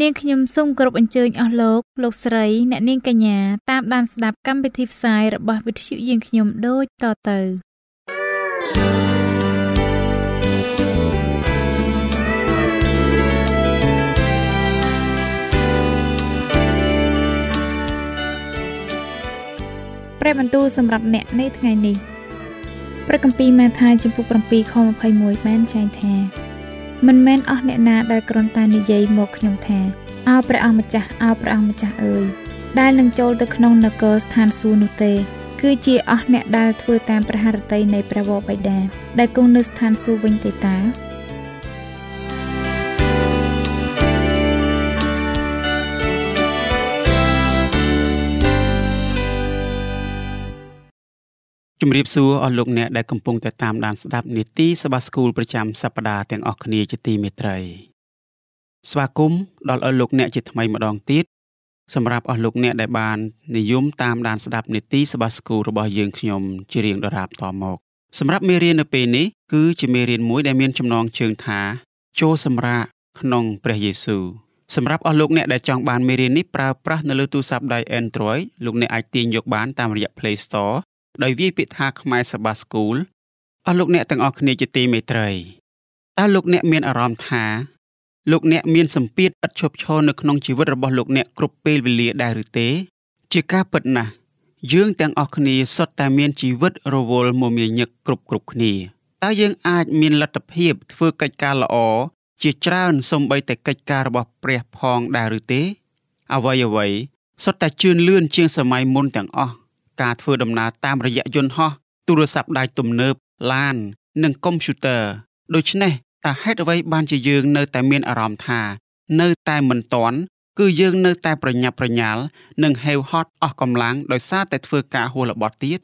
នាងខ្ញុំសូមគោរពអញ្ជើញអស់លោកលោកស្រីអ្នកនាងកញ្ញាតាមដានស្ដាប់កម្មវិធីផ្សាយរបស់វិទ្យុយើងខ្ញុំដូចតទៅព្រះបន្ទូលសម្រាប់អ្នកនៅថ្ងៃនេះព្រះគម្ពីរម៉ាថាយចំពុក7ខ21បានចែងថា មិនមែនអស់អ្នកណាដែលគ្រាន់តែនិយាយមកខ្ញុំថាអោព្រះអង្គម្ចាស់អោព្រះអង្គម្ចាស់អើយដែលនឹងចូលទៅក្នុងនគរស្ថានសួគ៌នោះទេ គឺជាអស់អ្នកដែលធ្វើតាមព្រះハរតីនៃព្រះវរបិតាដែលគង់នៅស្ថានសួគ៌វិញទេតា ជំរាបសួរអស់លោកអ្នកដែលកំពុងតែតាមដានស្ដាប់នីតិសភាស្គូលប្រចាំសប្ដាហ៍ទាំងអស់គ្នាជាទីមេត្រី ស្វាគមន៍ដល់អស់លោកអ្នកជាថ្មីម្ដងទៀតសម្រាប់អស់លោកអ្នកដែលបាននិយមតាមដានស្ដាប់នីតិសភាស្គូលរបស់យើងខ្ញុំជារៀងដរាបតមក សម្រាប់មេរៀននៅពេលនេះគឺជាមេរៀនមួយដែលមានចំណងជើងថា ចូលសម្រាកក្នុងព្រះយេស៊ូវសម្រាប់អស់លោកអ្នកដែលចង់បានមេរៀននេះប្រើប្រាស់នៅលើទូរស័ព្ទដៃ Android លោកអ្នកអាចទាញយកបានតាមរយៈ Play Store ដោយវាយពាក្យថាខ្មែរសបាស្គូលអស់លោកអ្នកទាំងអស់គ្នាជាទីមេត្រីតើលោកអ្នកមានអារម្មណ៍ថាលោកអ្នកមានសម្ពាធឥតឈប់ឈរនៅក្នុងជីវិតរបស់លោកអ្នកគ្រប់ពេលវេលាដែរឬទេ ជាការពិតណាស់យើងទាំងអស់គ្នាសុទ្ធតែមានជីវិតរវល់មមាញឹកគ្រប់គ្រប់គ្នាតើយើងអាចមានលទ្ធភាពធ្វើកិច្ចការល្អជាច្រើនសំបីតែកិច្ចការរបស់ព្រះផងដែរឬទេអ្វីអ្វីសុទ្ធតែជឿនលឿនជាងសម័យមុនទាំងអស់ ការធ្វើដំណើរតាមរយៈយន្តហោះទូរស័ព្ទដៃទំនើបឡាន និងកុំព្យូទ័រដូច្នេះតើហេតុអ្វីបានជាយើងនៅតែមានអារម្មណ៍ថានៅតែមិនទាន់គឺយើងនៅតែប្រញាប់ប្រញាល់និងហេវហត់អស់កម្លាំងដោយសារតែធ្វើការហួសល្បត់ទៀត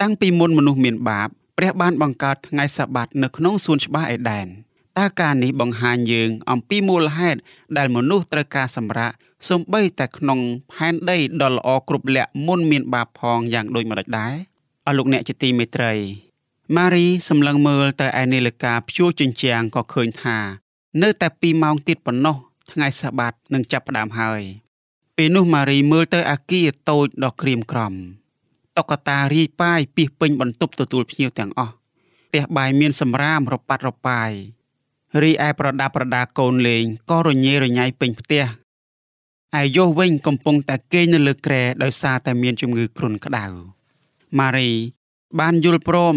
តាំងពីមុនមនុស្សមានបាបព្រះបានបង្កើតថ្ងៃសាបាតនៅក្នុងសួនច្បារអេដែន តើការនេះបង្ហាញយើង អំពីមូលហេតុដែលមនុស្សត្រូវការសម្រាកសូម្បីតែក្នុងផែនដីដ៏ល្អគ្រប់លក្ខមុនមានបាបផងយ៉ាងដូចម្តេចដែរអស់លោកអ្នកជាទីមេត្រីម៉ារីសម្លឹងមើលទៅឯនាឡិកាព្យួរជញ្ជាំងក៏ឃើញថា នៅតែ2ម៉ោងទៀតប៉ុណ្ណោះថ្ងៃសាបាតនឹងចាប់ផ្ដើមហើយពេលនោះម៉ារីមើលទៅអាគារតូចដ៏ក្រៀមក្រំតុក្កតារាយប៉ាយពីពេញបន្ទប់ទទួលភ្ញៀវទាំងអស់ផ្ទះបាយមានសម្រាមរប៉ាត់រប៉ាយ រីឯប្រដាប់ប្រដាកូនលេងក៏រញ៉េរញ៉ៃពេញផ្ទះឯយោវិញកំពុងតែគេងនៅលើគ្រែដោយសារតែមានជំងឺគ្រុនក្តៅម៉ារីបានយល់ព្រម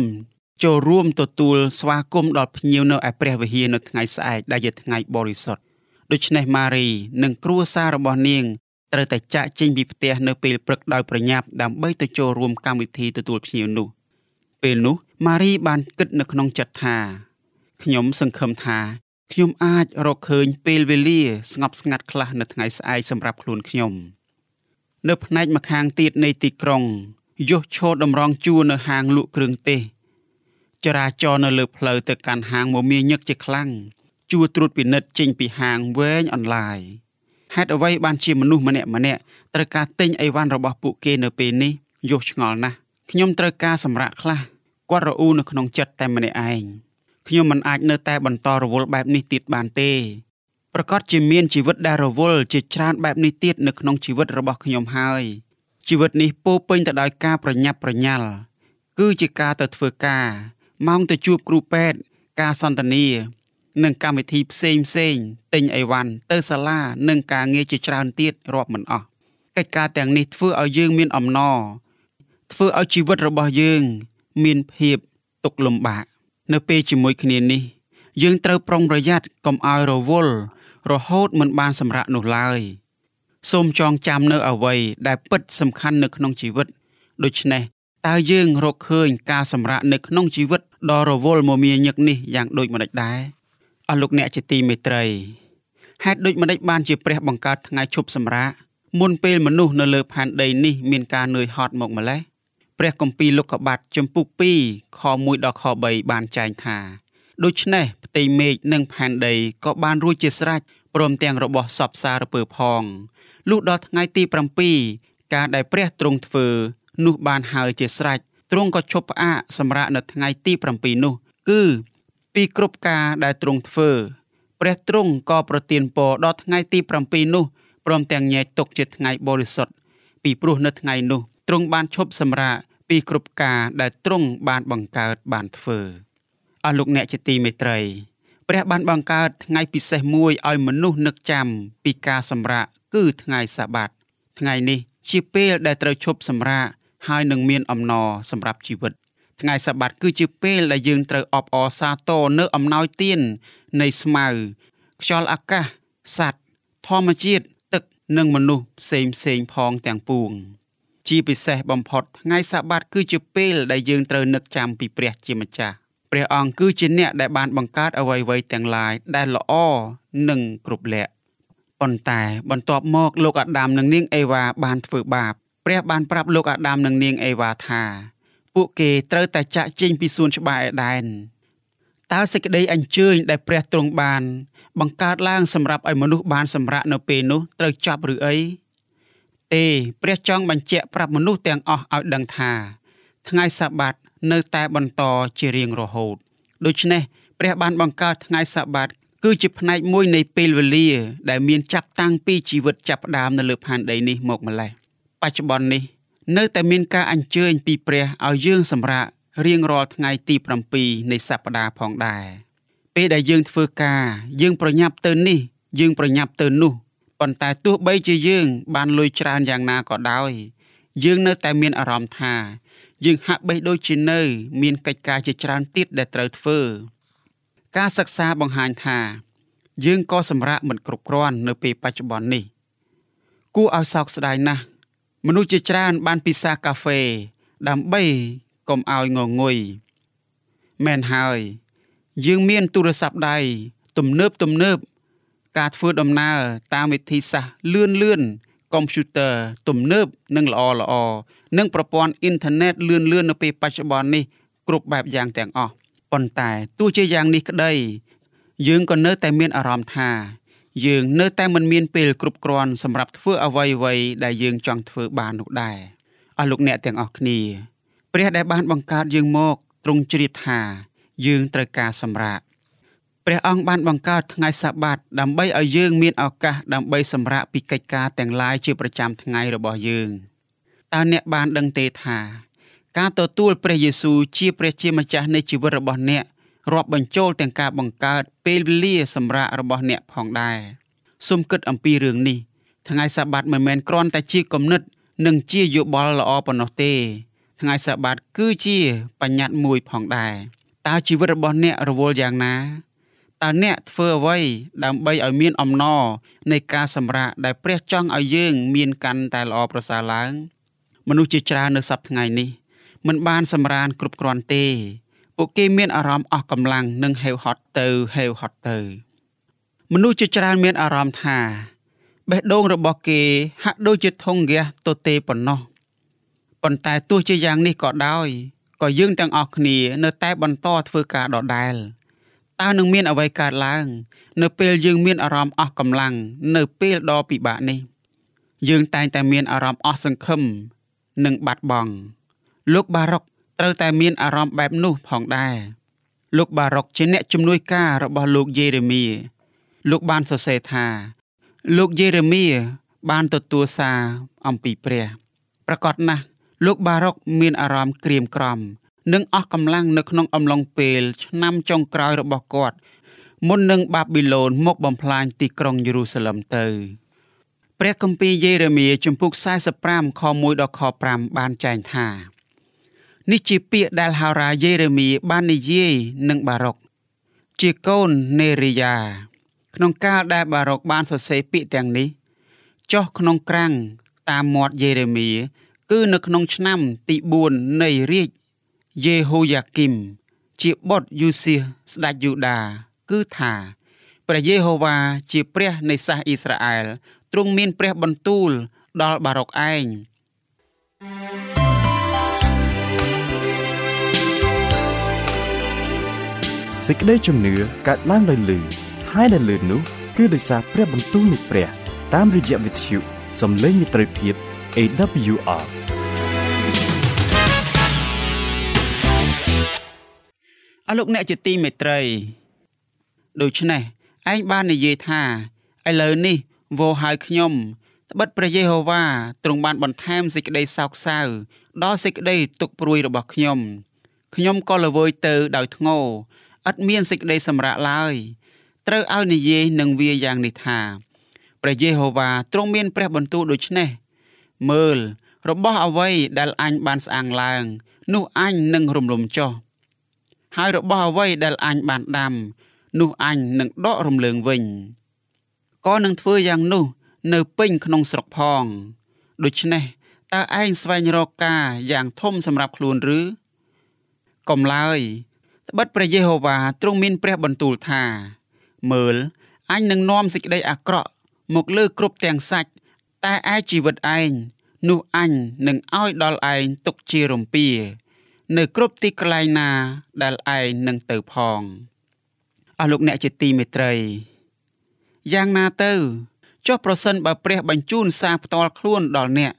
ចូលរួមទទួលស្វាគមន៍ដល់ភ្ញៀវនៅឯព្រះវិហារនៅថ្ងៃស្អែកដែលជាថ្ងៃបរិសុទ្ធដូច្នេះម៉ារីនិងគ្រួសាររបស់នាងត្រូវតែចាក់ចេញពីផ្ទះនៅពេលព្រឹកដោយប្រញាប់ដើម្បីទៅចូលរួមកម្មវិធីទទួលភ្ញៀវនោះពេលនោះម៉ារីបានគិតនៅក្នុងចិត្តថា ខ្ញុំសង្ឃឹមថាខ្ញុំអាចរកឃើញពេលវេលា ស្ងប់ស្ងាត់ខ្លះនៅថ្ងៃស្អែកសម្រាប់ខ្លួនខ្ញុំ នៅផ្នែកម្ខាងទៀតនៃទីក្រុងយុះឈរតម្រង់ជួរនៅហាងលក់គ្រឿងទេសចរាចរណ៍នៅលើផ្លូវទៅកាន់ហាងមមាញឹកជាខ្លាំងជួរត្រួតពិនិត្យចេញពីហាងវែងអនឡាញហេតុអ្វីបានជាមនុស្សម្នាក់ម្នាក់ត្រូវការទិញអីវ៉ាន់របស់ពួកគេនៅពេលនេះយុះឆ្ងល់ណាស់ខ្ញុំត្រូវការសម្រាប់ខ្លះគាត់រអ៊ូនៅក្នុងចិត្តតែម្នាក់ឯង ខ្ញុំមិនអាចនៅតែបន្តរវល់បែបនេះទៀតបានទេប្រកាសជាមានជីវិតដែលរវល់ជាច្រើនបែបនេះទៀតនៅក្នុងជីវិតរបស់ខ្ញុំហើយជីវិតនេះពោពេញទៅដោយការប្រញាប់ប្រញាល់គឺជាការទៅធ្វើការម៉ោងទៅជួបគ្រូពេទ្យការសន្ទនានិងកម្មវិធីផ្សេងផ្សេងទិញអីវ៉ាន់ទៅសាលានិងការងារជាច្រើនទៀតរាប់មិនអស់កិច្ចការទាំងនេះធ្វើឲ្យយើងមានអំណរធ្វើឲ្យជីវិតរបស់យើង មានភាពទុក្ខលំបាក នៅពេលជាមួយគ្នានេះ យើងត្រូវប្រុងប្រយ័ត្នកុំឲ្យរវល់រហូតមិនបានសម្រាកនោះឡើយសូមចងចាំនៅអ្វីដែលពិតសំខាន់នៅក្នុងជីវិតដូច្នេះតើយើងរកឃើញការសម្រាកនៅក្នុងជីវិតដ៏រវល់មមាញឹកនេះយ៉ាងដូចម្តេចដែរអស់លោកអ្នកជាទីមេត្រីហេតុដូចម្តេចបានជាព្រះបង្កើតថ្ងៃឈប់សម្រាកមុនពេលមនុស្សនៅលើផែនដីនេះមានការនឿយហត់មកម្ល៉េះ ព្រះគម្ពីរលោកុបាទចំពុក2ខ1ដល់ខ3បានចែងថាដូច្នេះផ្ទៃមេឃនិងផែនដីក៏បានរួចជាស្រេចព្រមទាំងរបស់សពសារពើផងលុះដល់ថ្ងៃទី7ការដែលព្រះទ្រង់ធ្វើនោះបានហើយជាស្រេចទ្រង់ក៏ឈប់ផ្អាកសម្រាប់នៅថ្ងៃទី7នោះគឺពីគ្រប់ការដែលទ្រង់ធ្វើព្រះទ្រង់ក៏ប្រទានពរដល់ថ្ងៃទី7នោះព្រមទាំងញែកទុកជាថ្ងៃបរិសុទ្ធពីព្រោះនៅថ្ងៃនោះ ទ្រង់បានឈប់សម្រាកពីគ្រប់ការដែលទ្រង់បានបង្កើតបានធ្វើអស់លោកអ្នកជាទីមេត្រីព្រះបានបង្កើតថ្ងៃពិសេសមួយឲ្យមនុស្សនឹកចាំពីការសម្រាកគឺថ្ងៃសាបាតថ្ងៃនេះជាពេលដែលត្រូវឈប់សម្រាកហើយនឹងមានអំណរសម្រាប់ជីវិតថ្ងៃសាបាតគឺជាពេលដែលយើងត្រូវអបអរសាទរនៅអំណោយទាននៃស្មៅខ្យល់អាកាសសត្វធម្មជាតិទឹកនិងមនុស្សផ្សេងផ្សេងផងទាំងពួង ជាពិសេសបំផុតថ្ងៃសាបាតគឺជាពេលដែលយើងត្រូវនឹកចាំពីព្រះជាម្ចាស់ព្រះអង្គគឺជាអ្នកដែលបានបង្កើតអ្វីៗទាំងឡាយដែលល្អនិងគ្រប់លក្ខប៉ុន្តែបន្ទាប់មកលោកអាដាមនិងនាងអេវ៉ាបានធ្វើបាបព្រះបានប្រាប់លោកអាដាមនិងនាងអេវ៉ាថា ពួកគេត្រូវតែចាក់ចេញពីសួនច្បារអេដែនតើសេចក្តីអញ្ជើញដែលព្រះទ្រង់បាន បង្កើតឡើងសម្រាប់ឲ្យមនុស្សបានសម្រាកនៅពេលនោះត្រូវចប់ឬអី ទេព្រះចង់បញ្ជាក់ប្រាប់មនុស្សទាំងអស់ឲ្យដឹងថា ថ្ងៃសាបាតនៅតែបន្តជារៀងរហូតដូច្នេះព្រះបានបង្កើតថ្ងៃសាបាតគឺជាផ្នែកមួយនៃពេលវេលា ដែលមានចាប់តាំងពីជីវិតចាប់ផ្ដើមនៅលើផែនដីនេះមកម្លេះបច្ចុប្បន្ននេះ នៅតែមានការអញ្ជើញពីព្រះឲ្យយើងសម្រាករៀងរាល់ថ្ងៃទី7នៃសប្តាហ៍ផងដែរពេលដែលយើងធ្វើការ យើងប្រញាប់ទៅនេះ យើងប្រញាប់ទៅនោះ ប៉ុន្តែទោះបីជាយើង បានលុយច្រើនយ៉ាងណាក៏ដោយ យើងនៅតែមានអារម្មណ៍ថាយើងហាក់បីដូចជានៅ មានកិច្ចការជាច្រើនទៀតដែលត្រូវធ្វើ ការសិក្សាបង្ហាញថា យើងក៏សម្រាកមិនគ្រប់គ្រាន់នៅពេលបច្ចុប្បន្ននេះ គួរឲ្យសោកស្ដាយណាស់មនុស្សជាច្រើនបានពិសាកាហ្វេ ដើម្បីកុំឲ្យងងុយមែនហើយ យើងមានទូរស័ព្ទដៃទំនើបទំនើប ការធ្វើដំណើរតាមវិធីសាស្ត្រលឿនលឿនកុំព្យូទ័រទំនើបនិងល្អល្អនិងប្រព័ន្ធអ៊ីនធឺណិតលឿនលឿននៅពេលបច្ចុប្បន្ននេះគ្រប់បែបយ៉ាងទាំងអស់ប៉ុន្តែទោះជាយ៉ាងនេះក្តី យើងក៏នៅតែមានអារម្មណ៍ថាយើងនៅតែមិនមានពេលគ្រប់គ្រាន់សម្រាប់ធ្វើអ្វីៗដែលយើងចង់ធ្វើបាននោះដែរអស់លោកអ្នកទាំងអស់គ្នា ព្រះដែលបានបង្កើតយើងមកទ្រង់ជ្រាបថា យើងត្រូវការសម្រាក ព្រះអង្គបានបង្កើតថ្ងៃសាបាតដើម្បីឲ្យយើងមានឱកាសដើម្បីសម្រាកពីកិច្ចការទាំងឡាយជាប្រចាំថ្ងៃរបស់យើងតើអ្នកបានដឹងទេថាការទទួលព្រះយេស៊ូវជាព្រះជាម្ចាស់នៃជីវិតរបស់អ្នករាប់បញ្ចូលទាំងការបង្កើតពេលវេលាសម្រាប់របស់អ្នកផងដែរសូមគិតអំពីរឿងនេះថ្ងៃសាបាតមិនមែនគ្រាន់តែជាគំនិត និងជាយោបល់ល្អប៉ុណ្ណោះទេ ថ្ងៃសាបាតគឺជាបញ្ញត្តិមួយផងដែរតើជីវិតរបស់អ្នករវល់យ៉ាងណា តើអ្នកធ្វើអ្វីដើម្បីឲ្យមានអំណរនៃការសម្រាកដែលព្រះចង់ឲ្យយើង មានកាន់តែល្អប្រសើរឡើង មនុស្សជាច្រើននៅសប្តាហ៍ថ្ងៃនេះមិនបានសម្រានគ្រប់គ្រាន់ទេពួកគេមានអារម្មណ៍អស់កម្លាំងនិងហេវហត់ទៅហេវហត់ទៅ មនុស្សជាច្រើនមានអារម្មណ៍ថាបេះដូងរបស់គេហាក់ដូចជាធុងហ្គាសទទេប៉ុណ្ណោះប៉ុន្តែទោះជាយ៉ាងនេះក៏ដោយក៏យើងទាំងអស់គ្នា នៅតែបន្តធ្វើការដដែល តើនឹងមានអ្វីកើតឡើង នៅពេលយើងមានអារម្មណ៍អស់កម្លាំងនៅពេលដ៏ពិបាកនេះ យើងតែងតែមានអារម្មណ៍អស់សង្ឃឹមនិងបាត់បង់លោកបារុកត្រូវតែមានអារម្មណ៍បែបនោះផងដែរលោកបារុកជាអ្នកជំនួយការរបស់លោកយេរេមៀលោកបានសរសេរថា លោកយេរេមៀបានទទួលសារអំពីព្រះប្រកាសណាស់លោកបារុកមានអារម្មណ៍ក្រៀមក្រំ និងអស់កម្លាំងនៅក្នុងអំឡុងពេលឆ្នាំចុងក្រោយរបស់គាត់មុននឹងបាប៊ីឡូនមកបំផ្លាញទីក្រុងយេរូសាឡឹមទៅព្រះគម្ពីរយេរេមៀជំពូក45ខ1ដល់ខ5បានចែងថានេះជាពាក្យដែលហោរាយេរេមៀបាននិយាយនឹងបារុកជាកូននេរីយ៉ាក្នុងកាលដែលបារុកបានសរសេរពាក្យទាំងនេះចុះក្នុងក្រាំងតាមមាត់យេរេមៀគឺនៅក្នុងឆ្នាំទី4នៃរាជ យេហូយ៉ាគីមជាបុត្រយូសៀសស្ដេចយូដា គឺថាព្រះយេហូវ៉ាជាព្រះនៃសាសអ៊ីស្រាអែលទ្រង់មានព្រះបន្ទូលដល់បារុកឯងសេចក្តីជំនឿកើតឡើងដោយលឺហើយដែលលឺនោះគឺដោយសារព្រះបន្ទូលនៃព្រះ តាមរយៈវិទ្យុសំឡេងមិត្តភាព AWR អរលោកអ្នកជាទីមេត្រីដូច្នេះឯងបាននិយាយថាឥឡូវនេះវោហៅខ្ញុំត្បិតព្រះយេហូវ៉ាទ្រង់បានបន្ថែមសេចក្តីសោកសៅដល់សេចក្តីទុក្ខព្រួយរបស់ខ្ញុំខ្ញុំក៏ល្វើយទៅដោយធ្ងោឥតមានសេចក្តីសម្រាកឡើយត្រូវឲ្យនិយាយនឹងវាយ៉ាងនេះថាព្រះយេហូវ៉ាទ្រង់មានព្រះបន្ទូលដូចនេះមើលរបស់អ្វីដែលអញបានស្អាងឡើង នោះអញនឹងរំលំចុះ ហើយរបស់អ្វីដែលអញបានដាំ នោះអញនឹងដករំលើងវិញក៏នឹងធ្វើយ៉ាងនោះនៅពេញក្នុងស្រុកផងដូច្នេះតើឯងស្វែងរកការយ៉ាងធំសម្រាប់ខ្លួនឬកុំឡើយត្បិតព្រះយេហូវ៉ាទ្រង់មានព្រះបន្ទូលថា មើលអញនឹងនាំសេចក្តីអាក្រក់មកលើគ្រប់ទាំងសាច់តែឯជីវិតឯងនោះអញនឹងឲ្យដល់ឯងទុកជារំពា នៅគ្រប់ទីកន្លែងណាដែលឯងនឹងទៅផងអស់លោកអ្នកជាទីមេត្រីយ៉ាងណាទៅចុះប្រសិនបើព្រះបញ្ជូនសារផ្ទាល់ខ្លួនដល់អ្នក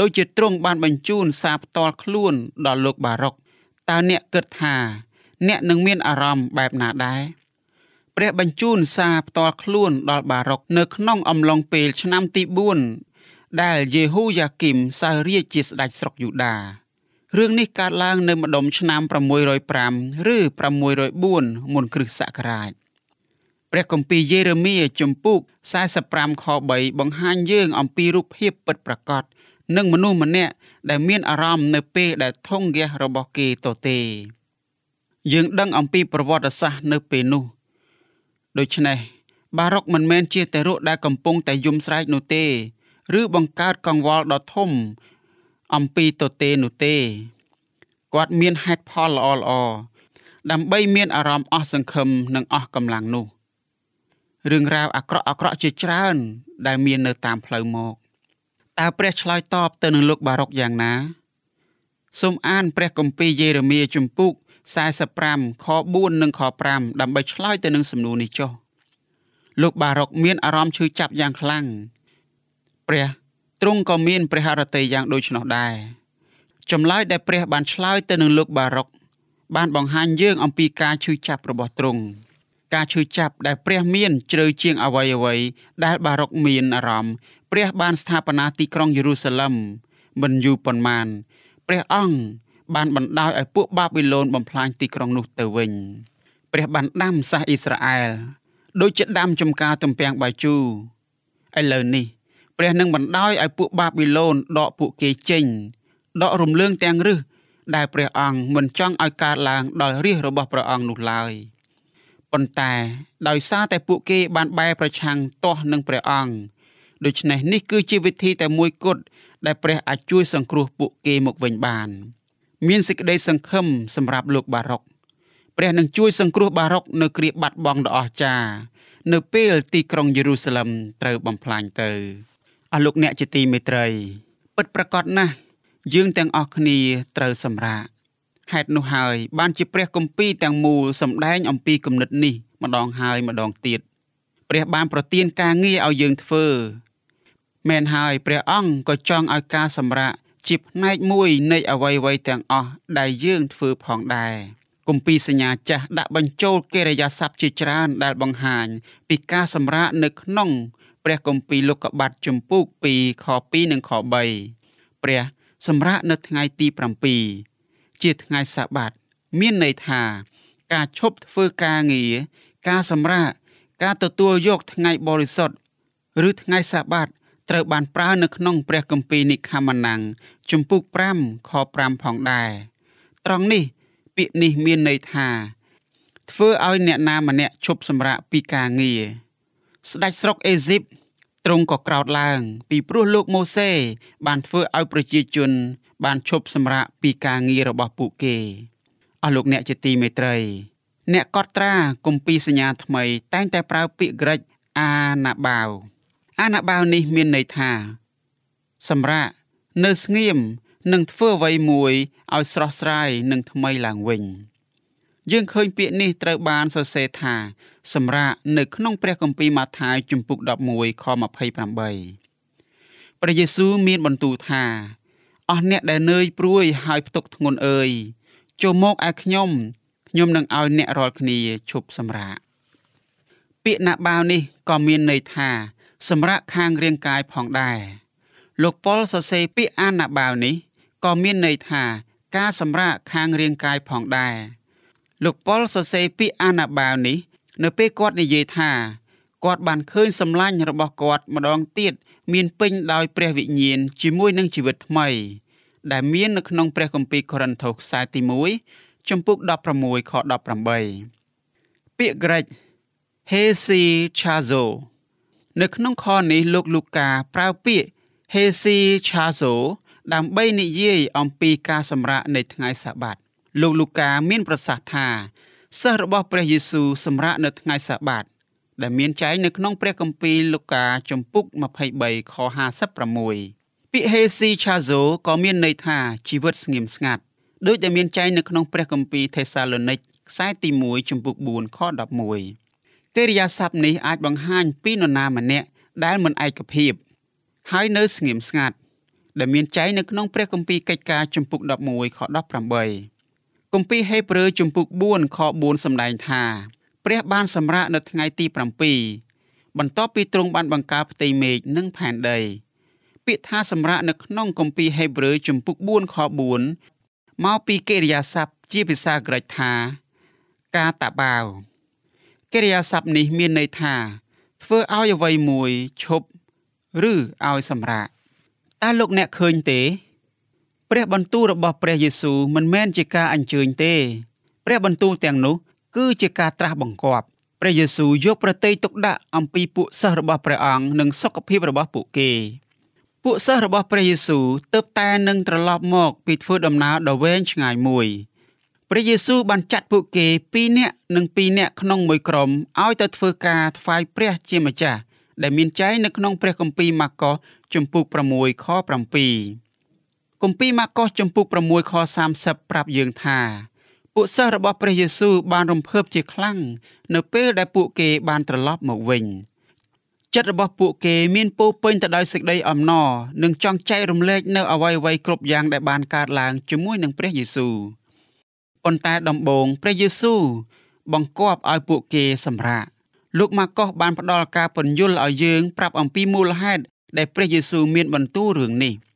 ដូចជាទ្រង់បានបញ្ជូនសារផ្ទាល់ខ្លួនដល់លោកបារុកតើអ្នកគិតថា អ្នកនឹងមានអារម្មណ៍បែបណាដែរព្រះបញ្ជូនសារផ្ទាល់ខ្លួនដល់បារុកនៅក្នុងអំឡុងពេលឆ្នាំទី4ដែលយេហូយ៉ាគីមសោយរាជជាស្ដេចស្រុកយូដា រឿងនេះកើតឡើងនៅម្ដុំឆ្នាំ605ឬ604មុនគ្រិស្តសករាជព្រះគម្ពីរយេរេមៀជំពូក45ខ3បង្ហាញយើងអំពីរូបភាពពិតប្រាកដនិងមនុស្សម្នាក់ដែលមានអារម្មណ៍នៅពេលដែលធំហ្គាសរបស់គេទទេ យើងដឹងអំពីប្រវត្តិសាស្ត្រនៅពេលនោះដូច្នេះបារុកមិនមែនជាតែរកដែលកំពុងតែយំស្រែកនោះទេ ឬបង្កើតកង្វល់ដ៏ធំ អំពីទទេនោះទេគាត់មានហេតុផលល្អល្អដើម្បីមានអារម្មណ៍អស់សង្ឃឹមនិងអស់កម្លាំងនោះរឿងរ៉ាវអាក្រក់អាក្រក់ជាច្រើន ដែលមាននៅតាមផ្លូវមកតើព្រះឆ្លើយតបទៅនឹងលោកបារុកយ៉ាងណាសូមអានព្រះគម្ពីរយេរេមៀជំពូក45ខ4និងខ5ដើម្បីឆ្លើយទៅនឹងសំណួរនេះចុះលោកបារុកមានអារម្មណ៍ឈឺចាប់យ៉ាងខ្លាំងព្រះ ទ្រង់ក៏មានព្រះハរតីយ៉ាងដូចនោះដែរចម្លើយដែលព្រះបានឆ្លើយទៅនឹងលោកបារុកបានបង្ហាញយើងអំពីការឈឺចាប់របស់ទ្រង់ការឈឺចាប់ដែលព្រះមានជ្រៅជាងអ្វីអ្វីដែលបារុកមានអារម្មណ៍ព្រះបានស្ថាបនាទីក្រុងយេរូសាឡឹមមិនយូរប៉ុន្មានព្រះអង្គបានបណ្ដោយឲ្យពួកបាប៊ីឡូនបំផ្លាញទីក្រុងនោះទៅវិញព្រះបានដាំសាសអ៊ីស្រាអែលដូចជាដាំចំការទំពាំងបាយជូរឥឡូវនេះ ព្រះនឹងបណ្ដោយឲ្យពួកបាប៊ីឡូនដកពួកគេចេញ ដករំលើងទាំងរឹសដែលព្រះអង្គមិនចង់ឲ្យកើតឡើងដោយរាជរបស់ព្រះអង្គនោះឡើយប៉ុន្តែដោយសារតែពួកគេបានបែរប្រឆាំងទាស់នឹងព្រះអង្គដូច្នេះនេះគឺជាវិធីតែមួយគត់ដែលព្រះអាចជួយសង្គ្រោះពួកគេមកវិញបាន មានសេចក្តីសង្ឃឹមសម្រាប់លោកបារុកព្រះនឹងជួយសង្គ្រោះបារុកនៅគ្រាបាត់បង់ដ៏អស្ចារ្យនៅពេលទីក្រុងយេរូសាឡឹមត្រូវបំផ្លាញទៅ អស់លោកអ្នកជាទីមេត្រី ពិតប្រាកដណាស់យើងទាំងអស់គ្នាត្រូវសម្រាកហេតុនោះហើយ បានជាព្រះគម្ពីរទាំងមូលសម្ដែងអំពីគំនិតនេះម្ដងហើយម្ដងទៀតព្រះបានប្រទានការងារឲ្យយើងធ្វើមែនហើយព្រះអង្គក៏ចង់ឲ្យការសម្រាកជាផ្នែកមួយនៃអវ័យវ័យទាំងអស់ដែលយើងធ្វើផងដែរគម្ពីរសញ្ញាចាស់ដាក់បញ្ចូលកិរិយាសព្ទជាច្រើនដែលបង្ហាញពីការសម្រាកនៅក្នុង ព្រះគម្ពីរលោកុបាទជំពូក2ខ2និងខ3ព្រះសម្រាកនៅថ្ងៃទី7ជាថ្ងៃសាបាតមានន័យថា ការឈប់ធ្វើការងារការសម្រាកការទទួលយកថ្ងៃបរិសុទ្ធឬថ្ងៃសាបាតត្រូវបានប្រើនៅក្នុងព្រះគម្ពីរនិខាម៉ានាំងជំពូក5ខ5ផងដែរត្រង់នេះ ពាក្យនេះមានន័យថា ធ្វើឲ្យអ្នកណាម្នាក់ឈប់សម្រាកពីការងារស្ដេចស្រុកអេស៊ីប ទ្រង់ក៏ក្រោធឡើង ពីព្រោះលោកម៉ូសេ បានធ្វើឲ្យប្រជាជន បានឈប់សម្រាកពីការងាររបស់ពួកគេអស់លោកអ្នកជាទីមេត្រី អ្នកកត់ត្រាគម្ពីរសញ្ញាថ្មី តែងតែប្រើពាក្យក្រិចអាណាបាវអាណាបាវនេះមានន័យថា សម្រាប់នៅស្ងៀមនិងធ្វើអ្វីមួយឲ្យស្រស់ស្រាយនិងថ្មីឡើងវិញយើងឃើញពាក្យនេះត្រូវបានសរសេរថា សម្រាប់នៅក្នុងព្រះគម្ពីរម៉ាថាយជំពូក11ខ28ព្រះយេស៊ូវមានបន្ទូលថាអស់អ្នកដែលនឿយព្រួយហើយផ្ទុកធ្ងន់អើយចូលមកឯខ្ញុំខ្ញុំនឹងឲ្យអ្នករាល់គ្នាឈប់សម្រាកពាក្យណាបាវនេះក៏មានន័យថា សម្រាប់ខាងរាងកាយផងដែរលោកប៉ុលសរសេរពាក្យអាណាបាវនេះក៏មានន័យថា ការសម្រាកខាងរាងកាយផងដែរលោកប៉ុលសរសេរពាក្យអាណាបាវនេះ នៅពេលគាត់និយាយថាគាត់បានឃើញសម្លាញ់របស់គាត់ម្ដងទៀតមានពេញដោយព្រះវិញ្ញាណជាមួយនឹងជីវិតថ្មី ដែលមាននៅក្នុងព្រះគម្ពីរកូរិនថូសខ្សែទី1ចំពុក16ខ18ពាក្យក្រិច Hesi Chazo នៅក្នុងខនេះលោកលូកាប្រើពាក្យ Hesi Chazo ដើម្បីនិយាយអំពីការសម្រាកនៃថ្ងៃសាបាត លោកលូកាមានប្រសាសន៍ថា សិស្សរបស់ព្រះយេស៊ូវសម្រាកនៅថ្ងៃសាបាត ដែលមានចែងនៅក្នុងព្រះគម្ពីរលូកាជំពូក23ខ56ពាក្យ Hesi Chazo ក៏មានន័យថាជីវិតស្ងៀមស្ងាត់ដោយដែលមានចែងនៅក្នុងព្រះគម្ពីរថេសាឡូនីកខ្សែទី1ជំពូក4ខ11កិរិយាសព្ទនេះអាចបង្ហាញពីនរណាម្នាក់ដែលមិនឯកភាព ហើយនៅស្ងៀមស្ងាត់ដែលមានចែងនៅក្នុងព្រះគម្ពីរកិច្ចការជំពូក11ខ18 គម្ពីរហេព្រើរជំពូក4ខ4សម្ដែងថា ព្រះបានសម្រាកនៅថ្ងៃទី7បន្ទាប់ពីទ្រង់បានបង្កើតផ្ទៃមេឃនិងផែនដី ពាក្យថាសម្រាកនៅក្នុងគម្ពីរហេព្រើរជំពូក4ខ4មកពីកិរិយាសព្ទជាភាសាក្រិកថាកាតាបាវកិរិយាសព្ទនេះមានន័យថា ធ្វើឲ្យអ្វីមួយឈប់ឬឲ្យសម្រាកតើលោកអ្នកឃើញទេ ព្រះបន្ទូលរបស់ព្រះយេស៊ូវមិនមែនជាការអញ្ជើញទេព្រះបន្ទូលទាំងនោះគឺជាការត្រាស់បង្គាប់ព្រះយេស៊ូវយកប្រតិយទុកដាក់អំពីពួកសិស្សរបស់ព្រះអង្គនិងសុខភាពរបស់ពួកគេ ពួកសិស្សរបស់ព្រះយេស៊ូវទើបតែនឹងត្រឡប់មកពីធ្វើដំណើរដ៏វែងឆ្ងាយមួយព្រះយេស៊ូវបានចាត់ពួកគេ2នាក់និង2នាក់ក្នុងមួយក្រុមឲ្យទៅធ្វើការថ្វាយព្រះជាម្ចាស់ដែលមានចែងនៅក្នុងព្រះគម្ពីរម៉ាកុសជំពូក6ខ7 គម្ពីរម៉ាកុសជំពូក6ខ30ប្រាប់យើងថាពួកសិស្សរបស់ព្រះយេស៊ូវបានរំភើបជាខ្លាំងនៅពេលដែលពួកគេបានត្រឡប់មកវិញចិត្តរបស់ពួកគេមានពោពេញទៅដោយសេចក្តីអំណរនិងចង់ចែករំលែកនៅអ្វីអ្វីគ្រប់យ៉ាងដែលបានកើតឡើងជាមួយនឹងព្រះយេស៊ូវប៉ុន្តែដំបូងព្រះយេស៊ូវបង្គាប់ឲ្យពួកគេសម្រាកលោកម៉ាកុសបានផ្ដល់ការពន្យល់ឲ្យយើងប្រាប់អំពីមូលហេតុដែលព្រះយេស៊ូវមានបន្ទូលរឿងនេះ។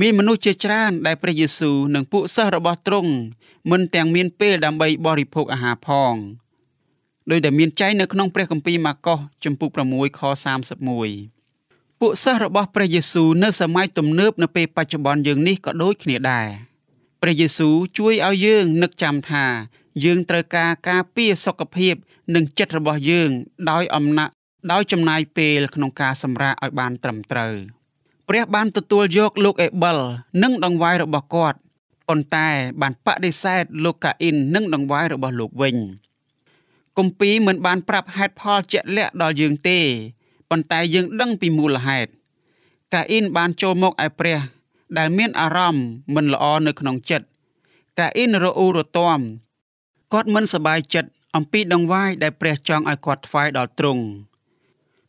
មានមនុស្សជាច្រើនដែលព្រះយេស៊ូវនិងពួកសិស្សរបស់ទ្រង់មិនទាំងមានពេលដើម្បីបរិភោគអាហារផងដោយដែលមានចែងនៅក្នុងព្រះគម្ពីរម៉ាកុសជំពូក6ខ31ពួកសិស្សរបស់ព្រះយេស៊ូវនៅសម័យទំនើបនៅពេលបច្ចុប្បន្នយើងនេះក៏ដូចគ្នាដែរព្រះយេស៊ូវជួយឲ្យយើងនឹកចាំថាយើងត្រូវការការពារសុខភាពនិងចិត្តរបស់យើងដោយអំណាចដោយចំណាយពេលក្នុងការសម្រាកឲ្យបានត្រឹមត្រូវ។ ព្រះបានទទួលយកលោកអេបិលនិងដង្វាយរបស់គាត់ប៉ុន្តែបានបដិសេធលោកកាអ៊ីននិងដង្វាយរបស់លោកវិញគម្ពីរមិនបានប្រាប់ហេតុផលជាក់លាក់ដល់យើងទេប៉ុន្តែយើងដឹងពីមូលហេតុកាអ៊ីនបានចូលមកឯព្រះ ដែលមានអារម្មណ៍មិនល្អនៅក្នុងចិត្តកាអ៊ីនរអ៊ូរទាំគាត់មិនសប្បាយចិត្តអំពីដង្វាយដែលព្រះចង់ឲ្យគាត់ថ្វាយដល់ទ្រង់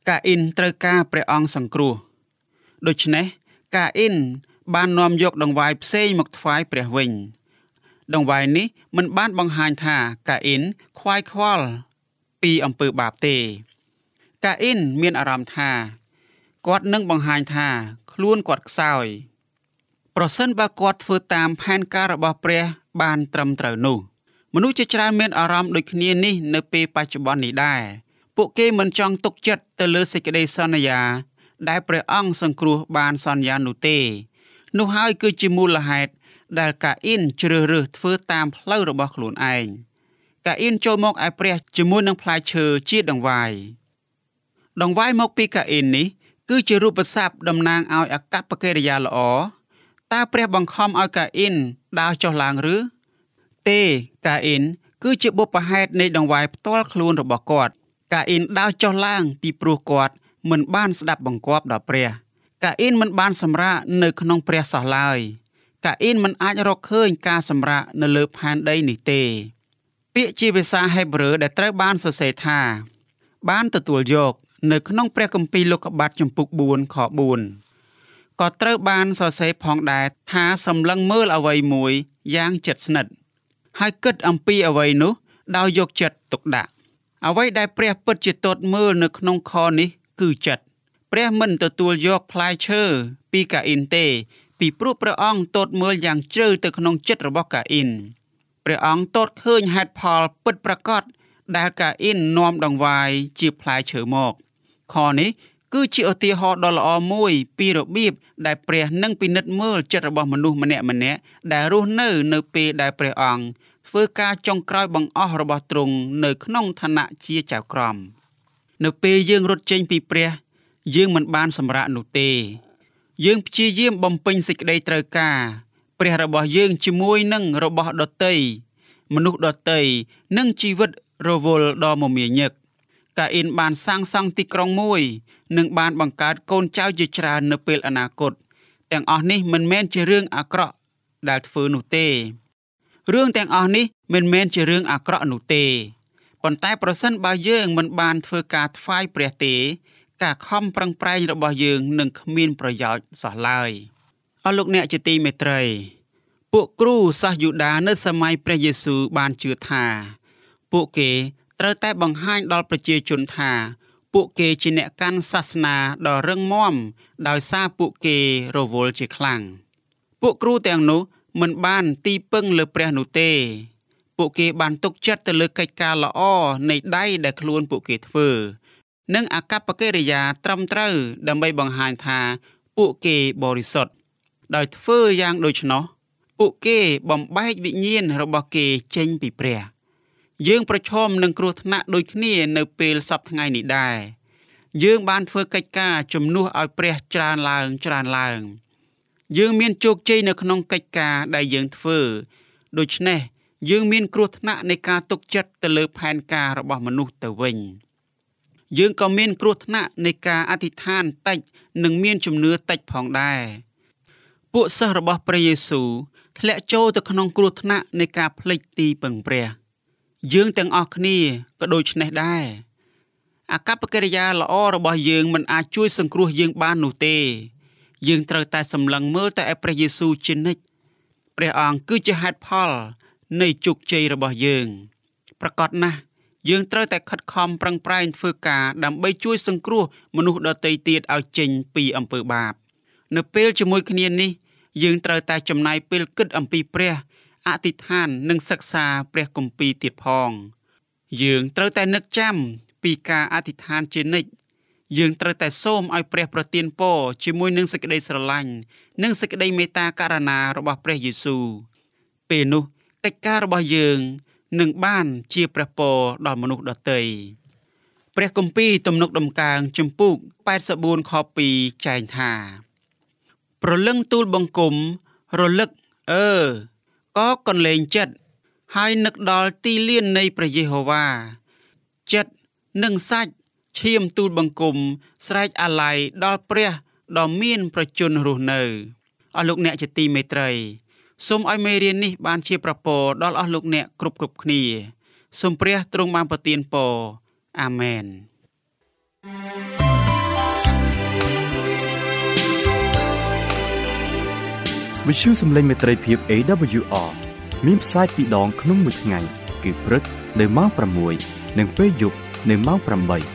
កាអ៊ីនត្រូវការព្រះអង្គសង្គ្រោះ ដូច្នេះកាអ៊ីនបាននាំយកដង្វាយផ្សេងមកថ្វាយព្រះវិញដង្វាយនេះមិនបានបង្ហាញថាកាអ៊ីនខ្វាយខ្វល់ពីអំពើបាបទេកាអ៊ីនមានអារម្មណ៍ថាគាត់នឹងបង្ហាញថាខ្លួនគាត់ខ្សោយប្រសិនបើគាត់ធ្វើតាមផែនការរបស់ព្រះបានត្រឹមត្រូវនោះមនុស្សជាច្រើនមានអារម្មណ៍ដូចគ្នានេះនៅពេលបច្ចុប្បន្ននេះដែរពួកគេមិនចង់ទុកចិត្តទៅលើសេចក្តីសន្យា ដែលព្រះអង្គសង្គ្រោះបានសន្យានោះទេ នោះហើយគឺជាមូលហេតុដែលកាអ៊ីនជ្រើសរើសធ្វើតាមផ្លូវរបស់ខ្លួនឯងកាអ៊ីនចូលមកឯព្រះជាមួយនឹងផ្លែឈើជាដង្វាយដង្វាយមកពីកាអ៊ីននេះគឺជារូបស័ព្ទតំណាងឲ្យអកប្បកិរិយាល្អតើព្រះបង្ខំឲ្យកាអ៊ីនដើរចុះឡើងឬទេកាអ៊ីនគឺជាបុព្វហេតុនៃដង្វាយផ្ទាល់ខ្លួនរបស់គាត់ កាអ៊ីនដើរចុះឡើងពីព្រោះគាត់ មិនបានស្ដាប់បង្គាប់ដល់ព្រះកាអ៊ីនមិនបានសម្រាកនៅក្នុងព្រះសោះឡើយកាអ៊ីនមិនអាចរកឃើញការសម្រាកនៅលើផែនដីនេះទេ ពាក្យជាភាសាហេប្រឺដែលត្រូវបានសរសេរថា បានទទួលយកនៅក្នុងព្រះគម្ពីរលោកុបាទចំពុក4ខ4ក៏ត្រូវបានសរសេរផងដែរថាសម្លឹងមើលអ្វីមួយយ៉ាងជិតស្និទ្ធហើយគិតអំពីអ្វីនោះដោយយកចិត្តទុកដាក់អ្វីដែលព្រះពិតជាទតមើលនៅក្នុងខនេះ គឺចិត្តព្រះមិនទទួលយកផ្លែឈើពីកាអ៊ីនទេ ពីព្រោះព្រះអង្គទតមើលយ៉ាងជ្រៅទៅក្នុងចិត្តរបស់កាអ៊ីនព្រះអង្គទតឃើញហេតុផលពិតប្រាកដដែលកាអ៊ីននាំដង្វាយជាផ្លែឈើមក ខនេះគឺជាឧទាហរណ៍ដ៏ល្អមួយពីរបៀបដែលព្រះនឹងពិនិត្យមើលចិត្តរបស់មនុស្សម្នាក់ម្នាក់ដែលរស់នៅនៅពេលដែលព្រះអង្គធ្វើការចុងក្រោយបង្អស់របស់ទ្រង់នៅក្នុងឋានៈជាចៅក្រម នៅពេលយើងរត់ចេញពីព្រះ យើងមិនបានសម្រាកនោះទេ យើងព្យាយាមបំពេញសេចក្តីត្រូវការ ព្រះរបស់យើងជាមួយនឹងរបស់ដតីមនុស្សដតីនិងជីវិតរវល់ដ៏មមាញឹកកាអ៊ីនបានសាងសង់ទីក្រុងមួយនិងបានបង្កើតកូនចៅជាច្រើននៅពេលអនាគតទាំងអស់នេះមិនមែនជារឿងអាក្រក់ដែលធ្វើនោះទេរឿងទាំងអស់នេះមិនមែនជារឿងអាក្រក់នោះទេ ប៉ុន្តែប្រសិនបើយើងមិនបានធ្វើការថ្វាយព្រះទេ ការខំប្រឹងប្រែងរបស់យើងនឹងគ្មានប្រយោជន៍សោះឡើយអស់លោកអ្នកជាទីមេត្រី ពួកគ្រូសាសយូដានៅសម័យព្រះយេស៊ូវបានជឿថា ពួកគេត្រូវតែបង្ហាញដល់ប្រជាជនថាពួកគេជាអ្នកកាន់សាសនាដ៏រឹងមាំដោយសារពួកគេរវល់ជាខ្លាំងពួកគ្រូទាំងនោះមិនបានទីពឹងលើព្រះនោះទេ ពួកគេបានទុកចិត្តទៅលើកិច្ចការល្អនៃដៃដែលខ្លួនពួកគេធ្វើ និងអកប្បកិរិយាត្រឹមត្រូវ ដើម្បីបង្ហាញថាពួកគេបរិសុទ្ធដោយធ្វើយ៉ាងដូច្នោះពួកគេបំបែកវិញ្ញាណរបស់គេចេញពីព្រះ យើងប្រឈមនឹងគ្រោះថ្នាក់ដូចគ្នានៅពេលសពថ្ងៃនេះដែរយើងបានធ្វើកិច្ចការជំនួសឲ្យព្រះច្រើនឡើងច្រើនឡើង យើងមានជោគជ័យនៅក្នុងកិច្ចការដែលយើងធ្វើដូច្នេះ យើងមានគ្រោះថ្នាក់នៃការទុកចិត្តទៅលើផែនការរបស់មនុស្សទៅវិញយើងក៏មានគ្រោះថ្នាក់នៃការអធិដ្ឋានតិចនិងមានជំនឿតិចផងដែរពួកសិស្សរបស់ព្រះយេស៊ូវធ្លាក់ចូលទៅក្នុងគ្រោះថ្នាក់នៃការភ្លេចទីពឹងព្រះយើងទាំងអស់គ្នាក៏ដូចនេះដែរអកប្បកិរិយាល្អរបស់យើងមិនអាចជួយសង្គ្រោះយើងបាននោះទេ យើងត្រូវតែសម្លឹងមើលតែឯព្រះយេស៊ូវជានិច្ចព្រះអង្គគឺជាហេតុផល នៃជោគជ័យរបស់យើងប្រកបណាស់យើងត្រូវតែខិតខំប្រឹងប្រែងធ្វើការដើម្បីជួយសង្គ្រោះមនុស្សដទៃទៀតឲ្យចេញពីអំពើបាប នៅពេលជាមួយគ្នានេះ យើងត្រូវតែចំណាយពេលគិតអំពីព្រះអធិដ្ឋាននិងសិក្សាព្រះគម្ពីរទៀតផង យើងត្រូវតែនឹកចាំពីការអធិដ្ឋានជានិច្ចយើងត្រូវតែសូមឲ្យព្រះប្រទានពរជាមួយនឹងសេចក្តីស្រឡាញ់និងសេចក្តីមេត្តាករុណារបស់ព្រះយេស៊ូវពេលនោះ កិច្ចការរបស់យើងនឹងបានជាព្រះពរដល់មនុស្សដទៃព្រះគម្ពីរទំនុកដំកើងចំពុក84ខ2ចែងថា ប្រលឹងទូលបង្គំរលឹកអឺក៏កន្លែងចិត្តហើយនឹកដល់ទីលាននៃព្រះយេហូវ៉ាចិត្តនិងសាច់ឈាមទូលបង្គំស្រែកអាល័យដល់ព្រះដ៏មានប្រជញ្ញរស់នៅអស់លោកអ្នកជាទីមេត្រី សូមឲ្យមេរៀននេះបានជាប្រពរដល់អស់លោកអ្នកគ្រប់គ្រប់គ្នាសូមព្រះទ្រង់បានប្រទានពរអាមែនវិទ្យុសំឡេងមេត្រីភាព AWR មានផ្សាយពីរដងក្នុងមួយថ្ងៃគឺព្រឹកនៅម៉ោង6និងពេលយប់នៅម៉ោង8